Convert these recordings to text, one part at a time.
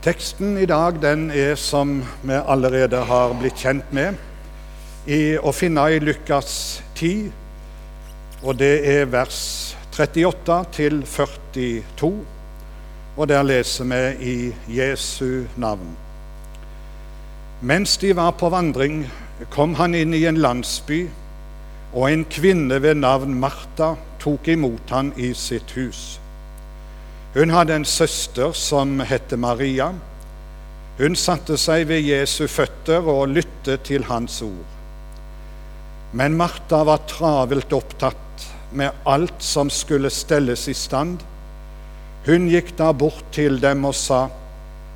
Teksten i dag den er, som vi allerede har blitt kjent med, i, å finne i Lukas 10, og det er vers 38 til 42. Og der leser vi i Jesu navn. Mens de var på vandring, kom han inn i en landsby, og en kvinne ved navn Martha tok imot han i sitt hus. Hun hadde en søster som het Maria. Hun satte seg ved Jesu føtter og lyttet til hans ord. Men Martha var travelt opptatt med alt som skulle stelles i stand. Hun gikk da bort til dem og sa,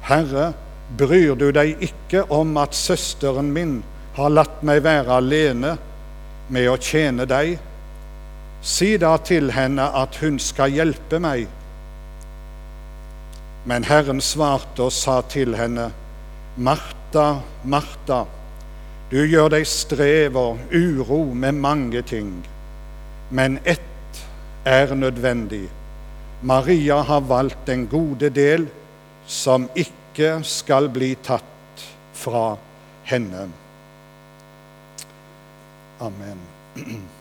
Herre, bryr du deg ikke om at søsteren min har latt meg være alene med å tjene deg? Si da til henne at hun skal hjelpe meg. Men Herren svarte og sa til henne, Martha, Martha, du gjør deg strev og uro med mange ting, men ett er nødvendig. Maria har valgt den gode del, som ikke skal bli tatt fra henne. Amen.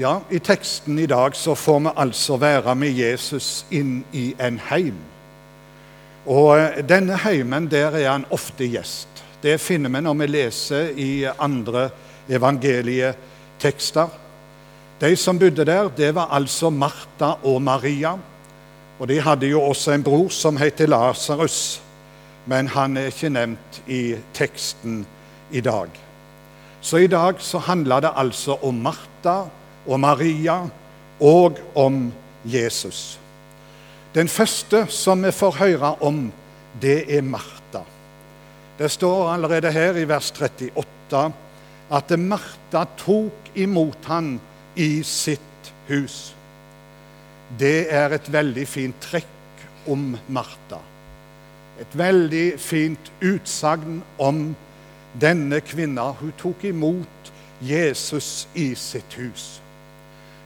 Ja, I teksten i dag så får vi altså være med Jesus inn i en heim. Og eh, denne heimen, der er han ofte gjest. Det finner vi når vi leser i andre evangelietekster. De som bodde der, det var altså Martha og Maria. Og de hadde jo også en bror som heter Lasarus, men han er ikke nevnt i teksten i dag. Så i dag så handler det altså om Martha og Maria og om Jesus. Den første som vi får høre om, det er Martha. Det står allerede her i vers 38 at Martha tok imot han i sitt hus. Det er et veldig fint trekk om Martha. Et veldig fint utsagn om denne kvinna. Hun tok imot Jesus i sitt hus.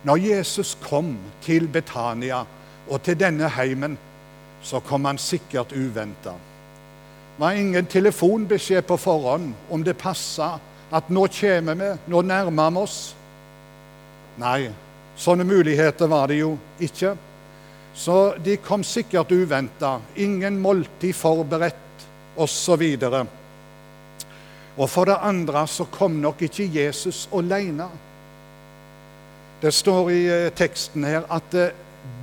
Når Jesus kom til Betania og til denne heimen, så kom han sikkert uventa. Det var ingen telefonbeskjed på forhånd om det passa at nå kommer vi, nå nærmer vi oss. Nei, sånne muligheter var det jo ikke. Så de kom sikkert uventa. Ingen måltid forberedt, osv. Og, og for det andre så kom nok ikke Jesus alene. Det står i eh, teksten her at eh,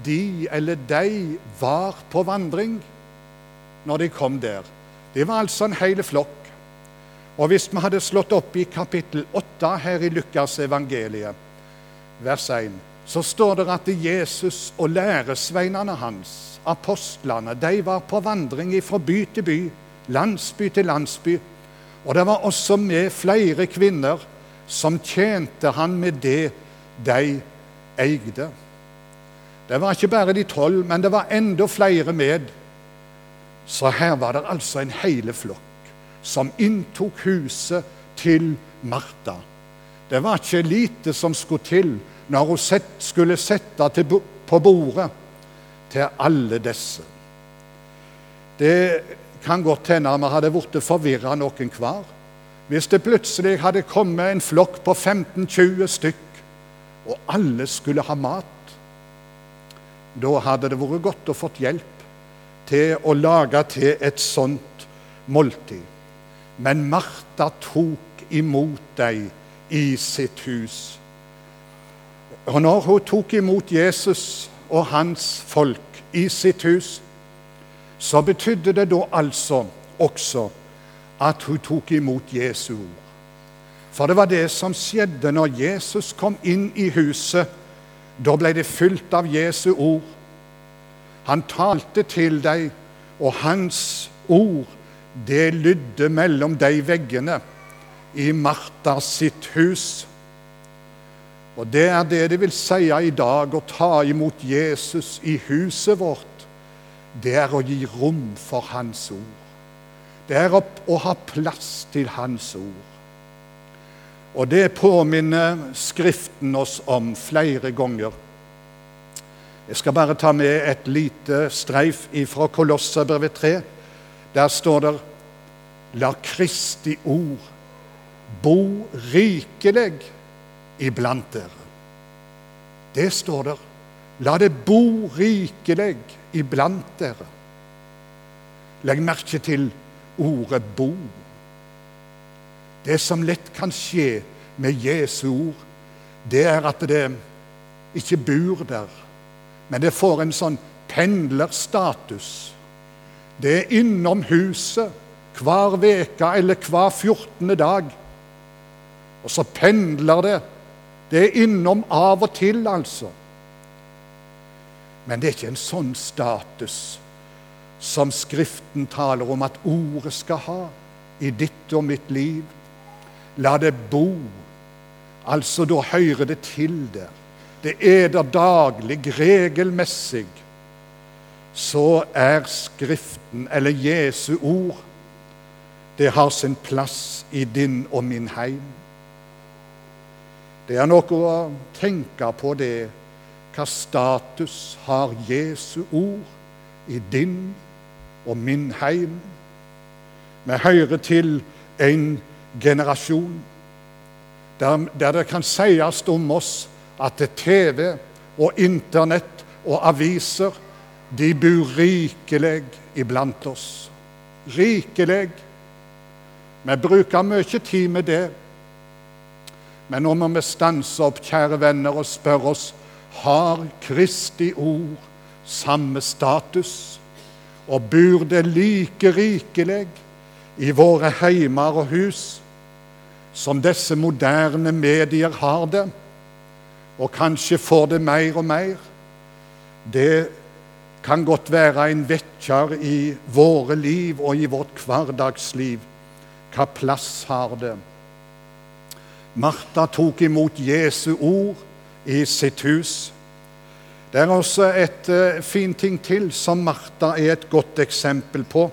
de, eller de, var på vandring når de kom der. Det var altså en hel flokk. Og hvis vi hadde slått opp i kapittel 8 her i Lukas evangeliet, vers 1, så står det at Jesus og læresveinene hans, apostlene, de var på vandring fra by til by, landsby til landsby. Og det var også med flere kvinner som tjente han med det de eide. Det var ikke bare de tolv, men det var enda flere med. Så her var det altså en hele flokk som inntok huset til Martha. Det var ikke lite som skulle til når hun skulle sette på bordet til alle disse. Det kan godt hende vi hadde blitt forvirra noen hver hvis det plutselig hadde kommet en flokk på 15-20 stykk og alle skulle ha mat. Da hadde det vært godt å fått hjelp til å lage til et sånt måltid. Men Martha tok imot dem i sitt hus. Og når hun tok imot Jesus og hans folk i sitt hus, så betydde det da altså også at hun tok imot Jesu ord. For det var det som skjedde når Jesus kom inn i huset. Da ble det fylt av Jesu ord. Han talte til deg, og hans ord, det lydde mellom de veggene i Martha sitt hus. Og det er det det vil si i dag å ta imot Jesus i huset vårt. Det er å gi rom for Hans ord. Det er å, å ha plass til Hans ord. Og det påminner Skriften oss om flere ganger. Jeg skal bare ta med et lite streif fra Kolosserbrevet 3. Der står det La Kristi ord bo rikelig iblant dere. Det står der. La det bo rikelig iblant dere. Legg merke til ordet 'bo'. Det som lett kan skje med Jesu ord, det er at det ikke bor der, men det får en sånn pendlerstatus. Det er innom huset hver veke eller hver 14. dag. Og så pendler det. Det er innom av og til, altså. Men det er ikke en sånn status som Skriften taler om at ordet skal ha i ditt og mitt liv. La det bo. Altså, da hører det til der. Det er der daglig, regelmessig. Så er Skriften, eller Jesu ord, det har sin plass i din og min heim. Det er noe å tenke på det. Hva status har Jesu ord i din og min heim? Vi hører til en generasjon der, der det kan sies om oss at TV og Internett og aviser de bor rikelig iblant oss. Rikelig. Vi bruker mye tid med det. Men nå må vi stanse opp, kjære venner, og spørre oss har Kristi ord samme status, og bor det like rikelig i våre heimer og hus som disse moderne medier har det, og kanskje får det mer og mer? Det kan godt være en vekker i våre liv og i vårt hverdagsliv. Hva plass har det? Martha tok imot Jesu ord i sitt hus. Det er også et uh, fin ting til som Martha er et godt eksempel på,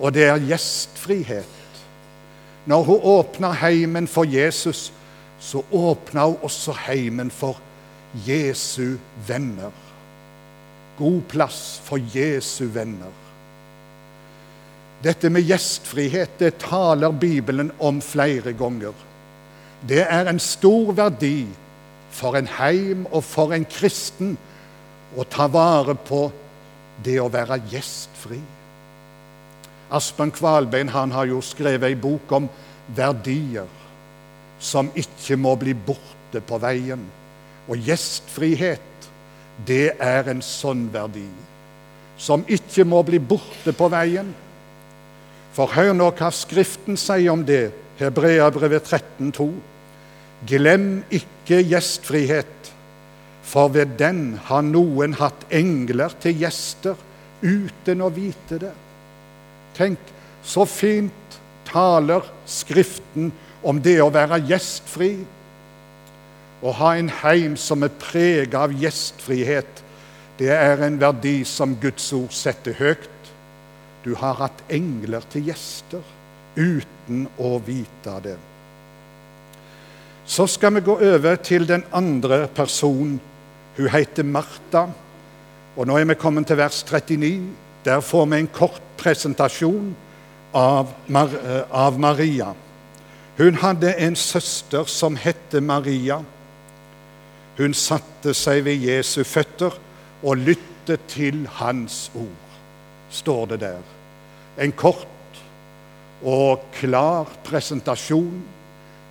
og det er gjestfrihet. Når hun åpner heimen for Jesus, så åpner hun også heimen for Jesu venner. God plass for Jesu venner. Dette med gjestfrihet det taler Bibelen om flere ganger. Det er en stor verdi for en heim og for en kristen å ta vare på det å være gjestfri. Aspen Kvalbein han har jo skrevet ei bok om verdier som ikke må bli borte på veien. Og gjestfrihet, det er en sånn verdi som ikke må bli borte på veien. For hør nå hva Skriften sier om det, Hebreabrevet 13,2. Glem ikke gjestfrihet, for ved den har noen hatt engler til gjester uten å vite det. Tenk, så fint taler Skriften om det å være gjestfri. Å ha en heim som er preget av gjestfrihet, det er en verdi som Guds ord setter høyt. Du har hatt engler til gjester uten å vite det. Så skal vi gå over til den andre personen. Hun heter Martha. Og nå er vi kommet til vers 39. Der får vi en kort presentasjon av, Mar eh, av Maria. Hun hadde en søster som het Maria. Hun satte seg ved Jesu føtter og lyttet til hans ord, står det der. En kort og klar presentasjon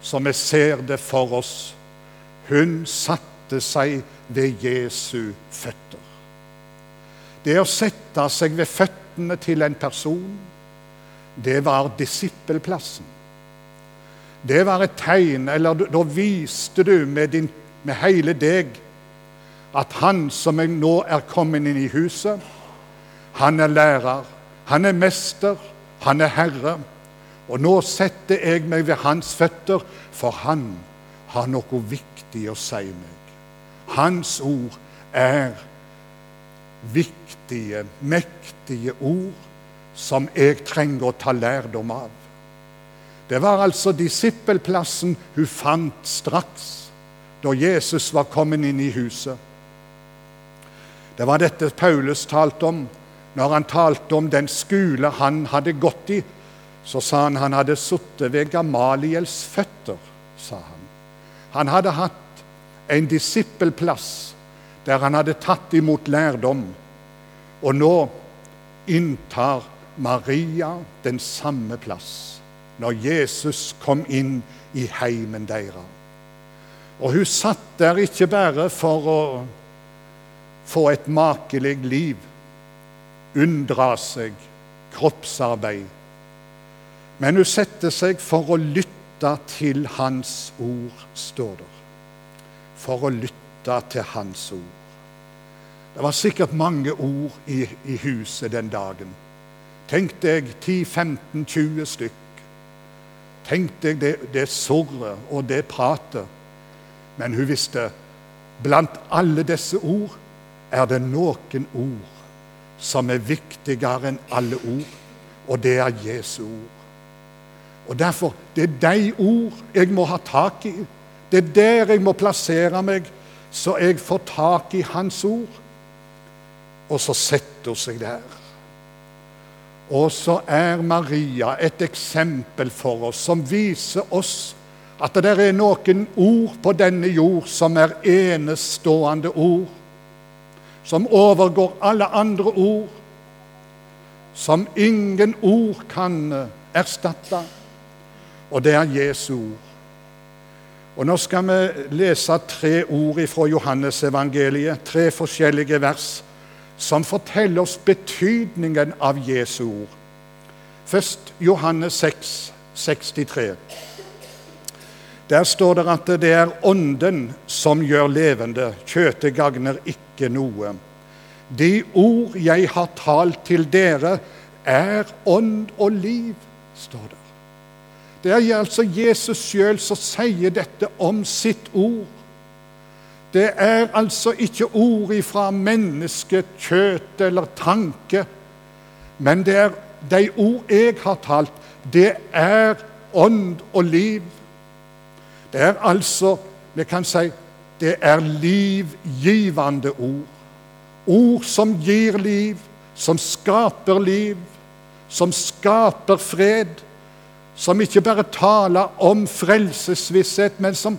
som vi ser det for oss. Hun satte seg ved Jesu føtter. Det å sette seg ved føttene til en person, det var disippelplassen. Det var et tegn, eller da viste du med, din, med hele deg at han som nå er kommet inn i huset, han er lærer, han er mester, han er herre. Og nå setter jeg meg ved hans føtter, for han har noe viktig å si meg. Hans ord er viktige, mektige ord som jeg trenger å ta lærdom av. Det var altså disippelplassen hun fant straks da Jesus var kommet inn i huset. Det var dette Paulus talte om når han talte om den skole han hadde gått i. Så sa han han hadde sittet ved Gamaliels føtter. sa Han Han hadde hatt en disippelplass der han hadde tatt imot lærdom. Og nå inntar Maria den samme plass når Jesus kom inn i heimen deres. Og hun satt der ikke bare for å få et makelig liv, unndra seg kroppsarbeid, men hun setter seg for å lytte til Hans ord, står der. For å lytte til Hans ord. Det var sikkert mange ord i, i huset den dagen. Tenk deg 10-15-20 stykk. Tenk deg det, det surret og det pratet. Men hun visste blant alle disse ord er det noen ord som er viktigere enn alle ord, og det er Jesu ord. Og Derfor det er de ord jeg må ha tak i. Det er der jeg må plassere meg, så jeg får tak i Hans ord. Og så setter hun seg der. Og så er Maria et eksempel for oss som viser oss at det er noen ord på denne jord som er enestående ord. Som overgår alle andre ord. Som ingen ord kan erstatte. Og det er Jesu ord. Og Nå skal vi lese tre ord fra Johannesevangeliet, tre forskjellige vers som forteller oss betydningen av Jesu ord. Først Johannes 6, 63. Der står det at det er Ånden som gjør levende, kjøtet gagner ikke noe. De ord jeg har talt til dere, er ånd og liv, står det. Det er altså Jesus sjøl som sier dette om sitt ord. Det er altså ikke ord ifra mennesket, kjøtt eller tanke, men det er de ord jeg har talt. Det er ånd og liv. Det er altså Vi kan si det er livgivende ord. Ord som gir liv, som skaper liv, som skaper fred. Som ikke bare taler om frelsesvisshet, men som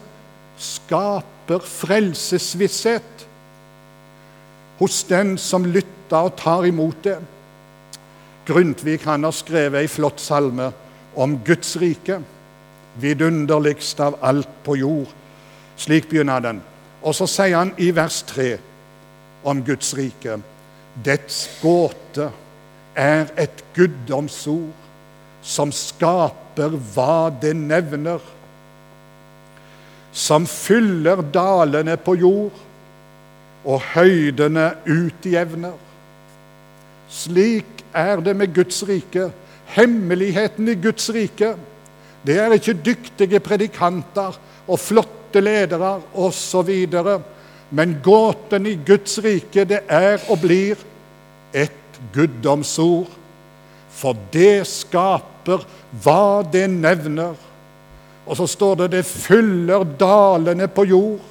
skaper frelsesvisshet hos den som lytter og tar imot det. Grundtvig han har skrevet ei flott salme om Guds rike. Vidunderligst av alt på jord. Slik begynner den. Og så sier han i vers 3 om Guds rike Dets gåte er et guddomsord som skaper hva det nevner som fyller dalene på jord og høydene utjevner. Slik er det med Guds rike. Hemmeligheten i Guds rike det er ikke dyktige predikanter og flotte ledere osv. Men gåten i Guds rike det er og blir et guddomsord. For det skaper hva det nevner og så står det 'det fyller dalene på jord'.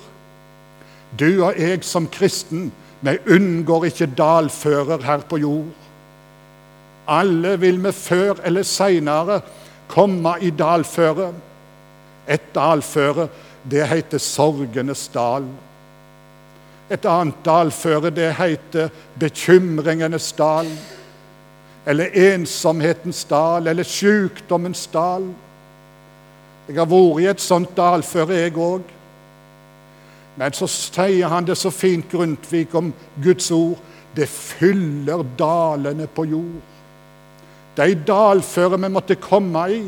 Du og jeg som kristen, vi unngår ikke dalfører her på jord. Alle vil vi før eller seinere komme i dalføre. Et dalføre, det heter sorgenes dal. Et annet dalføre, det heter bekymringenes dal. Eller ensomhetens dal, eller sykdommens dal. Jeg har vært i et sånt dalføre, jeg òg. Men så sier han det så fint, Grundtvig, om Guds ord. Det fyller dalene på jord. De dalføre vi måtte komme i,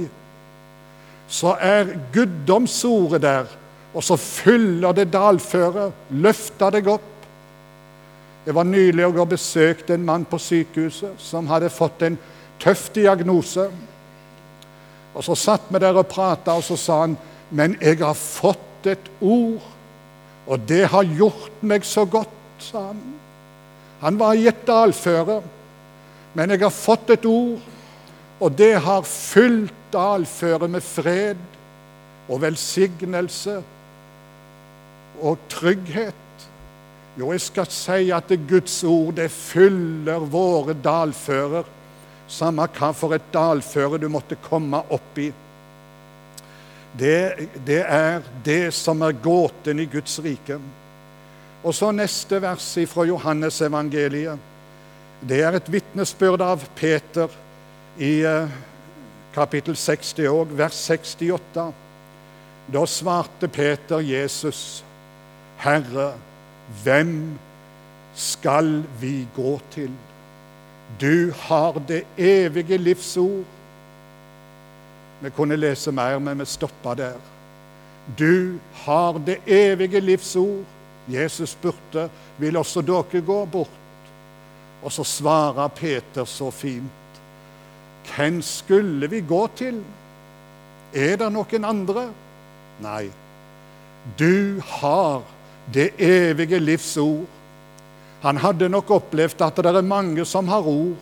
så er guddomsordet der. Og så fyller det dalføret, løfter deg opp. Jeg var nylig og besøkte en mann på sykehuset som hadde fått en tøff diagnose. Og Så satt vi der og prata, og så sa han, 'Men jeg har fått et ord, og det har gjort meg så godt', sa han. Han var i et dalføre, men jeg har fått et ord, og det har fylt dalføret med fred og velsignelse og trygghet. Jo, jeg skal si at Guds ord det fyller våre dalfører, samme hva for et dalføre du måtte komme opp i. Det, det er det som er gåten i Guds rike. Og så neste vers fra Johannesevangeliet. Det er et vitnesbyrd av Peter i eh, kapittel 60 òg, vers 68. Da svarte Peter Jesus, Herre, hvem skal vi gå til? Du har det evige livsord. Vi kunne lese mer, men vi stoppa der. Du har det evige livsord. Jesus spurte vil også dere gå bort. Og så svarer Peter så fint. Hvem skulle vi gå til? Er det noen andre? Nei. Du har det evige livs ord. Han hadde nok opplevd at det er mange som har ord.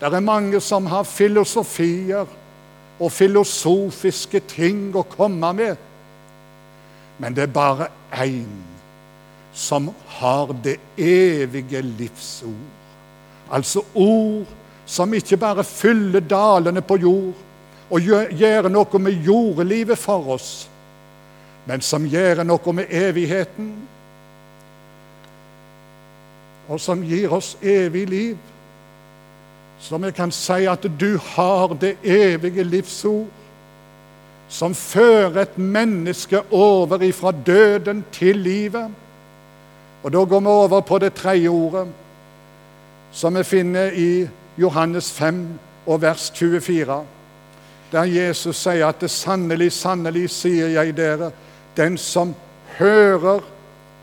Det er mange som har filosofier og filosofiske ting å komme med. Men det er bare én som har det evige livsord. Altså ord som ikke bare fyller dalene på jord og gjør noe med jordlivet for oss, men som gjør noe med evigheten, og som gir oss evig liv. Så vi kan si at du har det evige livsord, som fører et menneske over ifra døden til livet. Og Da går vi over på det tredje ordet, som vi finner i Johannes 5 og vers 24, der Jesus sier at det sannelig, sannelig sier jeg dere, den som hører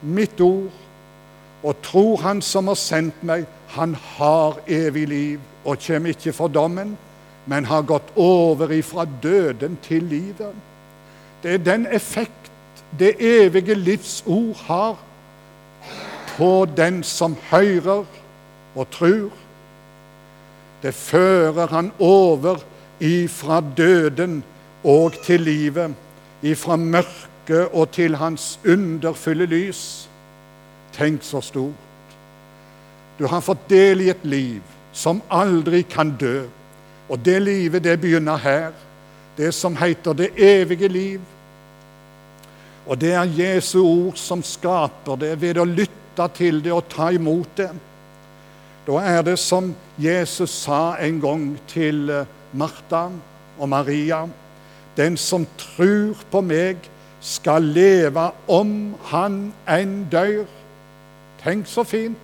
mitt ord og tror Han som har sendt meg, han har evig liv og kommer ikke for dommen, men har gått over ifra døden til livet. Det er den effekt det evige livs ord har på den som hører og tror. Det fører han over ifra døden og til livet, ifra mørket og til hans underfulle lys. Tenk så stort. Du har fått del i et liv som aldri kan dø. Og det livet, det begynner her. Det som heter det evige liv. Og det er Jesu ord som skaper det ved å lytte til det og ta imot det. Da er det som Jesus sa en gang til eh, Martha og Maria. Den som tror på meg, skal leve om han enn dør. Tenk så fint.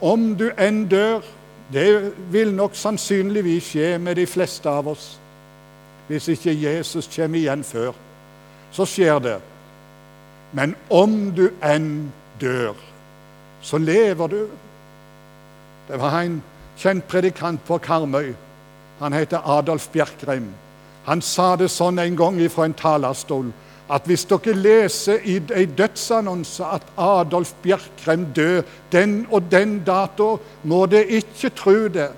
Om du enn dør, det vil nok sannsynligvis skje med de fleste av oss. Hvis ikke Jesus kommer igjen før, så skjer det. Men om du enn dør, så lever du. Det var en kjent predikant på Karmøy. Han heter Adolf Bjerkreim. Han sa det sånn en gang fra en talerstol at hvis dere leser i en dødsannonse at Adolf Bjerkrem død den og den dato, må dere ikke tro det.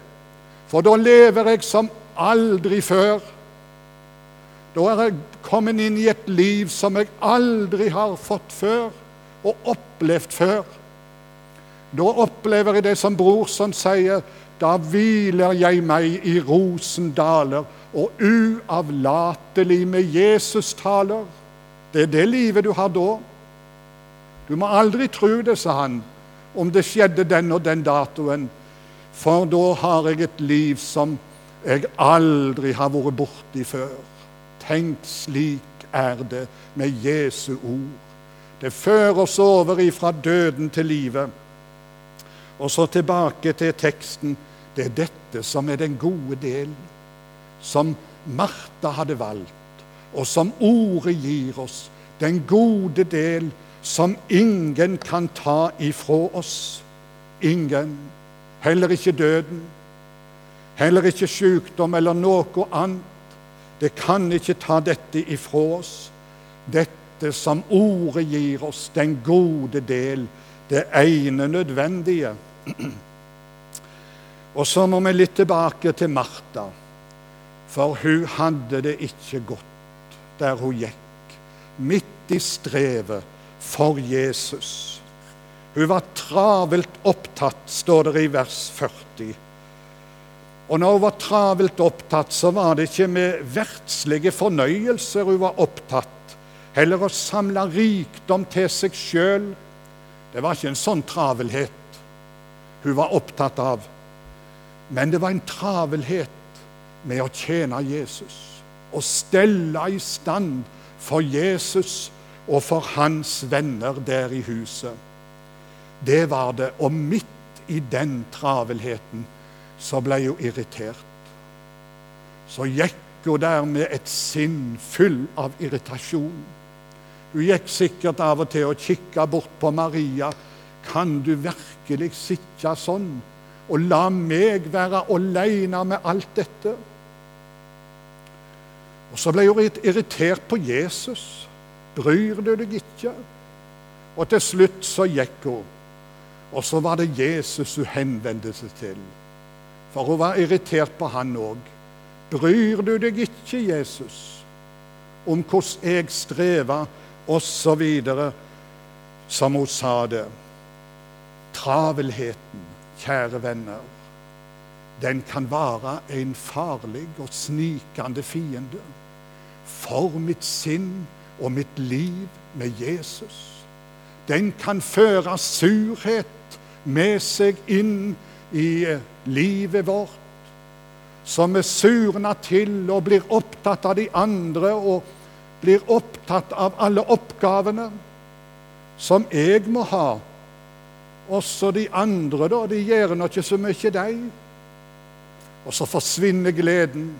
For da lever jeg som aldri før. Da er jeg kommet inn i et liv som jeg aldri har fått før og opplevd før. Da opplever jeg det som Brorson sier. Da hviler jeg meg i rosendaler og uavlatelig med Jesus taler. Det er det livet du har da. Du må aldri tro det, sa han, om det skjedde den og den datoen. For da har jeg et liv som jeg aldri har vært borti før. Tenk, slik er det med Jesu ord. Det fører oss over ifra døden til livet. Og så tilbake til teksten. Det er dette som er den gode del, som Martha hadde valgt, og som ordet gir oss. Den gode del som ingen kan ta ifra oss. Ingen. Heller ikke døden. Heller ikke sykdom eller noe annet. Det kan ikke ta dette ifra oss. Dette som ordet gir oss, den gode del, det ene nødvendige. Og så må vi litt tilbake til Martha, for hun hadde det ikke godt der hun gikk, midt i strevet for Jesus. Hun var travelt opptatt, står det i vers 40. Og når hun var travelt opptatt, så var det ikke med verdslige fornøyelser hun var opptatt, heller å samle rikdom til seg sjøl. Det var ikke en sånn travelhet hun var opptatt av, men det var en travelhet med å tjene Jesus og stelle i stand for Jesus og for hans venner der i huset. Det var det. Og midt i den travelheten så ble hun irritert. Så gikk hun der med et sinn full av irritasjon. Hun gikk sikkert av og til og kikka bort på Maria. Kan du virkelig sitte sånn og la meg være aleine med alt dette? Og Så ble hun irritert på Jesus. Bryr du deg ikke? Og til slutt så gikk hun. Og så var det Jesus hun henvendte seg til. For hun var irritert på han òg. Bryr du deg ikke, Jesus, om hvordan jeg strever, osv., som hun sa det. Travelheten, kjære venner, den kan være en farlig og snikende fiende for mitt sinn og mitt liv med Jesus. Den kan føre surhet med seg inn i livet vårt, som er surner til og blir opptatt av de andre og blir opptatt av alle oppgavene som jeg må ha. Også de andre, da, de gjør nå ikke så mye, de. Og så forsvinner gleden.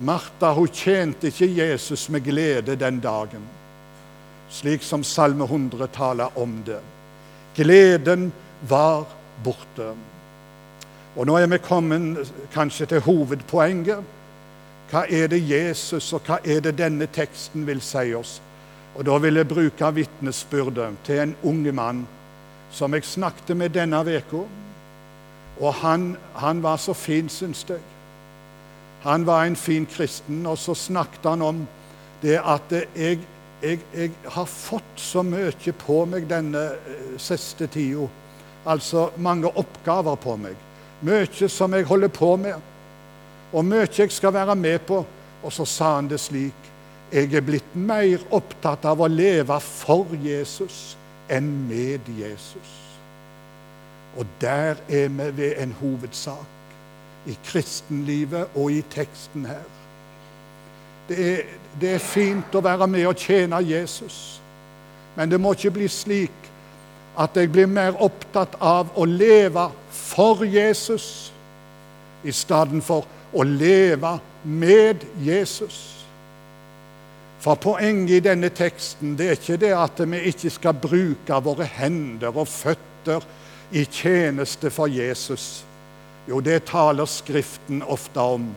Martha hun tjente ikke Jesus med glede den dagen, slik som Salme 100 taler om det. Gleden var borte. Og nå er vi kommet kanskje til hovedpoenget. Hva er det Jesus og hva er det denne teksten vil si oss? Og Da vil jeg bruke vitnesbyrdet til en unge mann som jeg snakket med denne uka. Og han, han, var så fin, syns jeg. Han var en fin kristen, og så snakket han om det at jeg, jeg, jeg har fått så mye på meg denne eh, siste tida altså mange oppgaver på meg. Mye som jeg holder på med, og mye jeg skal være med på. Og så sa han det slik Jeg er blitt mer opptatt av å leve for Jesus enn med Jesus. Og der er vi ved en hovedsak i kristenlivet og i teksten her. Det er, det er fint å være med og tjene Jesus, men det må ikke bli slik at jeg blir mer opptatt av å leve for Jesus i stedet for å leve med Jesus. For poenget i denne teksten det er ikke det at vi ikke skal bruke våre hender og føtter i tjeneste for Jesus. Jo, det taler Skriften ofte om.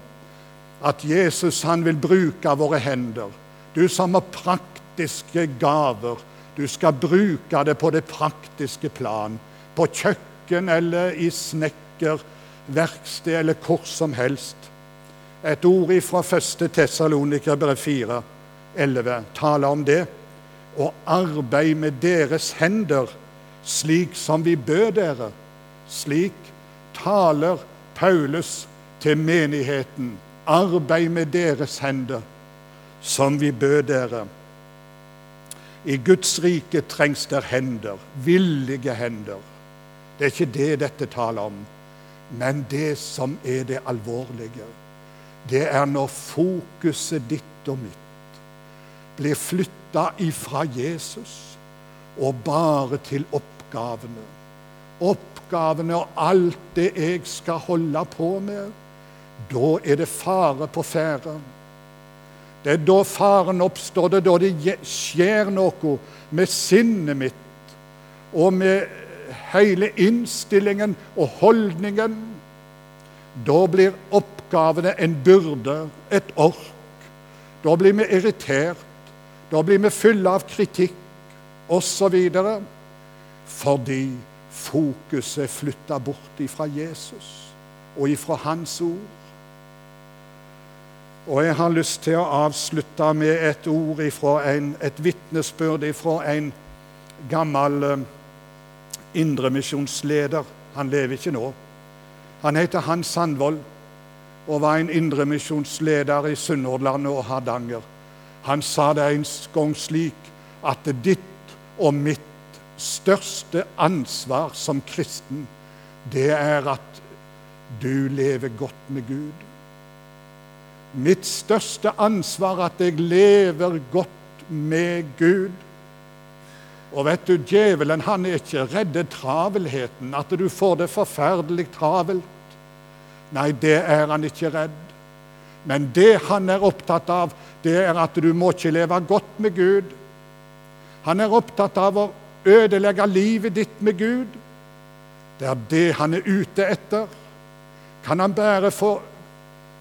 At Jesus han vil bruke våre hender. Du som har praktiske gaver du skal bruke det på det praktiske plan. På kjøkken eller i snekkerverksted eller hvor som helst. Et ord fra 1. Tessalonikerbrev 4, 11 taler om det. Og arbeid med deres hender, slik som vi bød dere. Slik taler Paulus til menigheten. Arbeid med deres hender, som vi bød dere. I Guds rike trengs der hender, villige hender. Det er ikke det dette taler om. Men det som er det alvorlige, det er når fokuset ditt og mitt blir flytta ifra Jesus og bare til oppgavene. Oppgavene og alt det jeg skal holde på med. Da er det fare på ferde. Det er da faren oppstår, det er da det skjer noe med sinnet mitt og med hele innstillingen og holdningen. Da blir oppgavene en byrde, et ork. Da blir vi irritert, da blir vi fulle av kritikk osv. Fordi fokuset er flytta bort ifra Jesus og ifra Hans ord. Og jeg har lyst til å avslutte med et ord ifra en, et vitnesbyrd fra en gammel eh, indremisjonsleder. Han lever ikke nå. Han heter Hans Sandvold og var en indremisjonsleder i Sunnhordland og Hardanger. Han sa det en gang slik at ditt og mitt største ansvar som kristen, det er at du lever godt med Gud. Mitt største ansvar er at jeg lever godt med Gud. Og vet du, djevelen han er ikke redd travelheten, at du får det forferdelig travelt. Nei, det er han ikke redd. Men det han er opptatt av, det er at du må ikke leve godt med Gud. Han er opptatt av å ødelegge livet ditt med Gud. Det er det han er ute etter. Kan han bare få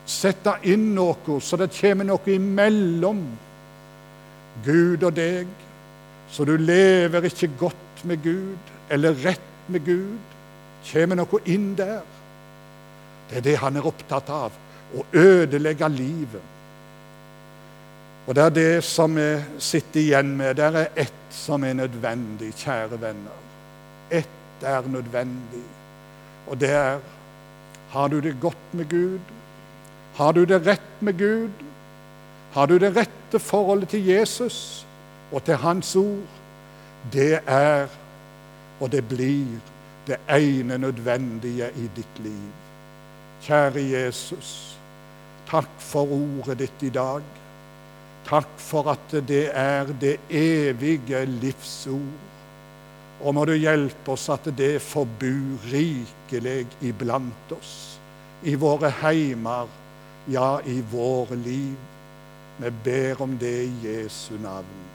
sette inn noe, så det kommer noe imellom Gud og deg, så du lever ikke godt med Gud eller rett med Gud? Kommer noe inn der? Det er det han er opptatt av å ødelegge livet. Og det er det som vi sitter igjen med. Det er ett som er nødvendig, kjære venner. Ett er nødvendig, og det er har du det godt med Gud? Har du det rett med Gud? Har du det rette forholdet til Jesus og til Hans ord? Det er, og det blir, det ene nødvendige i ditt liv. Kjære Jesus, takk for ordet ditt i dag. Takk for at det er det evige livsord. Og må du hjelpe oss at det forbur rikelig iblant oss, i våre heimer, ja, i våre liv. Vi ber om det i Jesu navn.